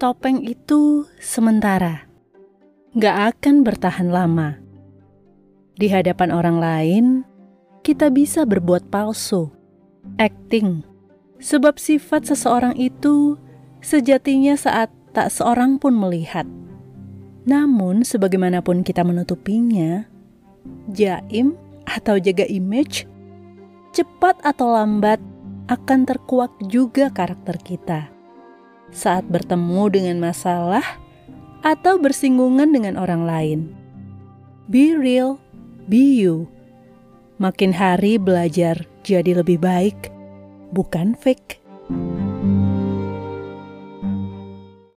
topeng itu sementara, gak akan bertahan lama. Di hadapan orang lain, kita bisa berbuat palsu, acting, sebab sifat seseorang itu sejatinya saat tak seorang pun melihat. Namun, sebagaimanapun kita menutupinya, jaim atau jaga image, cepat atau lambat akan terkuak juga karakter kita saat bertemu dengan masalah atau bersinggungan dengan orang lain. Be real, be you. Makin hari belajar jadi lebih baik, bukan fake.